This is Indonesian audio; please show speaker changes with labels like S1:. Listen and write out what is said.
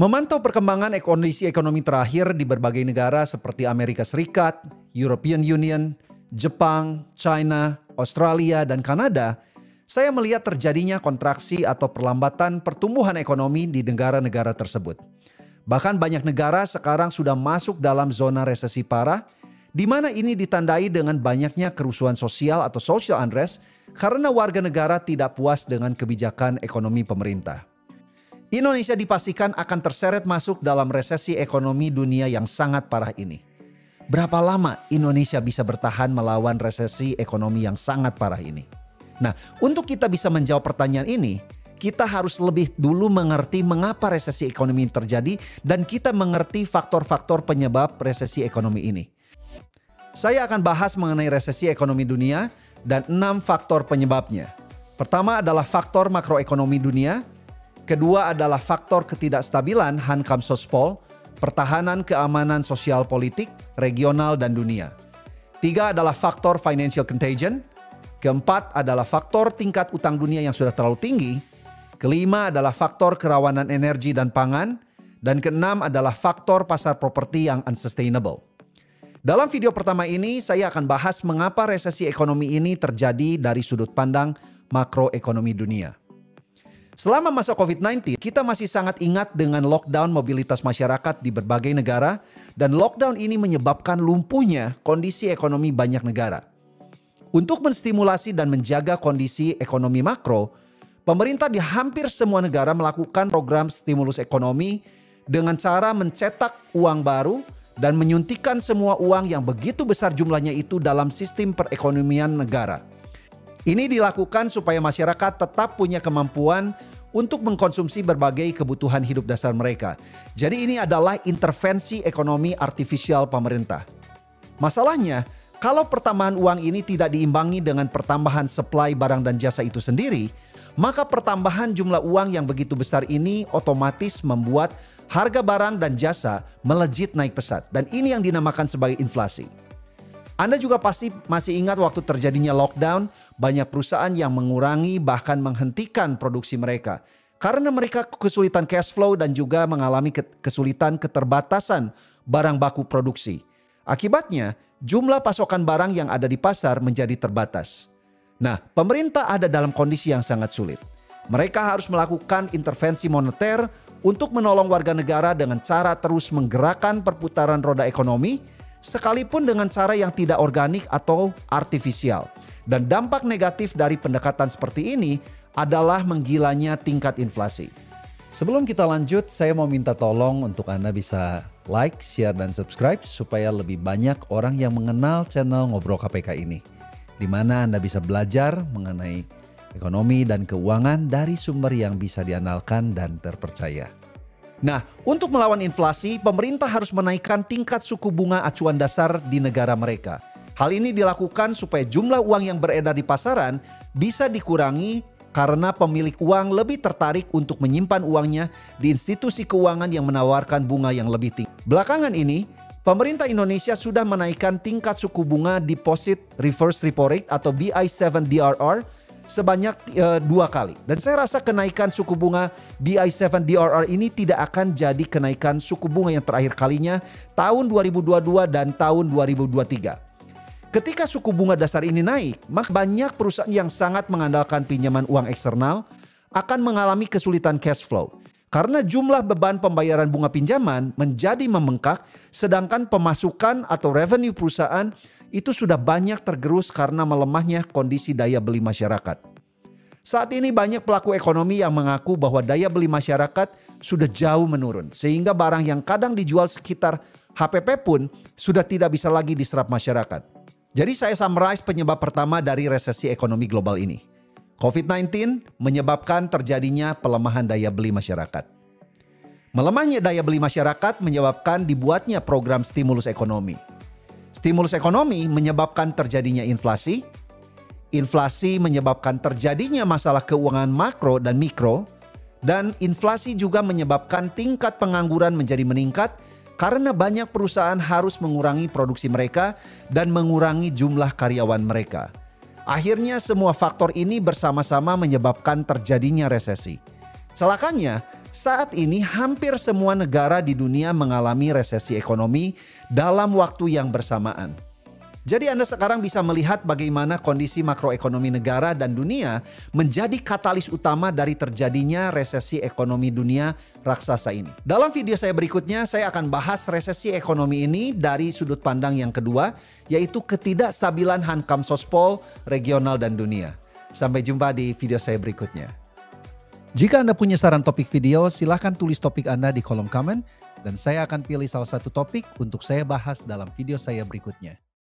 S1: Memantau perkembangan kondisi ekonomi terakhir di berbagai negara seperti Amerika Serikat, European Union, Jepang, China, Australia, dan Kanada, saya melihat terjadinya kontraksi atau perlambatan pertumbuhan ekonomi di negara-negara tersebut. Bahkan banyak negara sekarang sudah masuk dalam zona resesi parah, di mana ini ditandai dengan banyaknya kerusuhan sosial atau social unrest karena warga negara tidak puas dengan kebijakan ekonomi pemerintah. Indonesia dipastikan akan terseret masuk dalam resesi ekonomi dunia yang sangat parah ini. Berapa lama Indonesia bisa bertahan melawan resesi ekonomi yang sangat parah ini? Nah, untuk kita bisa menjawab pertanyaan ini, kita harus lebih dulu mengerti mengapa resesi ekonomi ini terjadi dan kita mengerti faktor-faktor penyebab resesi ekonomi ini. Saya akan bahas mengenai resesi ekonomi dunia dan enam faktor penyebabnya. Pertama adalah faktor makroekonomi dunia, Kedua adalah faktor ketidakstabilan Hankam Sospol, pertahanan keamanan sosial politik, regional dan dunia. Tiga adalah faktor financial contagion. Keempat adalah faktor tingkat utang dunia yang sudah terlalu tinggi. Kelima adalah faktor kerawanan energi dan pangan. Dan keenam adalah faktor pasar properti yang unsustainable. Dalam video pertama ini, saya akan bahas mengapa resesi ekonomi ini terjadi dari sudut pandang makroekonomi dunia. Selama masa COVID-19, kita masih sangat ingat dengan lockdown mobilitas masyarakat di berbagai negara dan lockdown ini menyebabkan lumpuhnya kondisi ekonomi banyak negara. Untuk menstimulasi dan menjaga kondisi ekonomi makro, pemerintah di hampir semua negara melakukan program stimulus ekonomi dengan cara mencetak uang baru dan menyuntikkan semua uang yang begitu besar jumlahnya itu dalam sistem perekonomian negara. Ini dilakukan supaya masyarakat tetap punya kemampuan untuk mengkonsumsi berbagai kebutuhan hidup dasar mereka. Jadi ini adalah intervensi ekonomi artifisial pemerintah. Masalahnya, kalau pertambahan uang ini tidak diimbangi dengan pertambahan supply barang dan jasa itu sendiri, maka pertambahan jumlah uang yang begitu besar ini otomatis membuat harga barang dan jasa melejit naik pesat. Dan ini yang dinamakan sebagai inflasi. Anda juga pasti masih ingat waktu terjadinya lockdown, banyak perusahaan yang mengurangi bahkan menghentikan produksi mereka karena mereka kesulitan cash flow dan juga mengalami kesulitan keterbatasan barang baku produksi. Akibatnya, jumlah pasokan barang yang ada di pasar menjadi terbatas. Nah, pemerintah ada dalam kondisi yang sangat sulit. Mereka harus melakukan intervensi moneter untuk menolong warga negara dengan cara terus menggerakkan perputaran roda ekonomi sekalipun dengan cara yang tidak organik atau artifisial. Dan dampak negatif dari pendekatan seperti ini adalah menggilanya tingkat inflasi. Sebelum kita lanjut, saya mau minta tolong untuk Anda bisa like, share, dan subscribe supaya lebih banyak orang yang mengenal channel Ngobrol KPK ini. Di mana Anda bisa belajar mengenai ekonomi dan keuangan dari sumber yang bisa diandalkan dan terpercaya. Nah, untuk melawan inflasi, pemerintah harus menaikkan tingkat suku bunga acuan dasar di negara mereka. Hal ini dilakukan supaya jumlah uang yang beredar di pasaran bisa dikurangi karena pemilik uang lebih tertarik untuk menyimpan uangnya di institusi keuangan yang menawarkan bunga yang lebih tinggi. Belakangan ini, pemerintah Indonesia sudah menaikkan tingkat suku bunga deposit reverse repo rate atau BI7 DRR sebanyak uh, dua kali. Dan saya rasa kenaikan suku bunga BI7 DRR ini tidak akan jadi kenaikan suku bunga yang terakhir kalinya tahun 2022 dan tahun 2023. Ketika suku bunga dasar ini naik, maka banyak perusahaan yang sangat mengandalkan pinjaman uang eksternal akan mengalami kesulitan cash flow. Karena jumlah beban pembayaran bunga pinjaman menjadi membengkak, sedangkan pemasukan atau revenue perusahaan itu sudah banyak tergerus karena melemahnya kondisi daya beli masyarakat. Saat ini banyak pelaku ekonomi yang mengaku bahwa daya beli masyarakat sudah jauh menurun sehingga barang yang kadang dijual sekitar HPP pun sudah tidak bisa lagi diserap masyarakat. Jadi saya summarize penyebab pertama dari resesi ekonomi global ini. COVID-19 menyebabkan terjadinya pelemahan daya beli masyarakat. Melemahnya daya beli masyarakat menyebabkan dibuatnya program stimulus ekonomi. Stimulus ekonomi menyebabkan terjadinya inflasi. Inflasi menyebabkan terjadinya masalah keuangan makro dan mikro. Dan inflasi juga menyebabkan tingkat pengangguran menjadi meningkat karena banyak perusahaan harus mengurangi produksi mereka dan mengurangi jumlah karyawan mereka. Akhirnya semua faktor ini bersama-sama menyebabkan terjadinya resesi. Celakanya, Saat ini hampir semua negara di dunia mengalami resesi ekonomi dalam waktu yang bersamaan. Jadi Anda sekarang bisa melihat bagaimana kondisi makroekonomi negara dan dunia menjadi katalis utama dari terjadinya resesi ekonomi dunia raksasa ini. Dalam video saya berikutnya saya akan bahas resesi ekonomi ini dari sudut pandang yang kedua yaitu ketidakstabilan Hankam Sospol regional dan dunia. Sampai jumpa di video saya berikutnya. Jika Anda punya saran topik video, silahkan tulis topik Anda di kolom komen dan saya akan pilih salah satu topik untuk saya bahas dalam video saya berikutnya.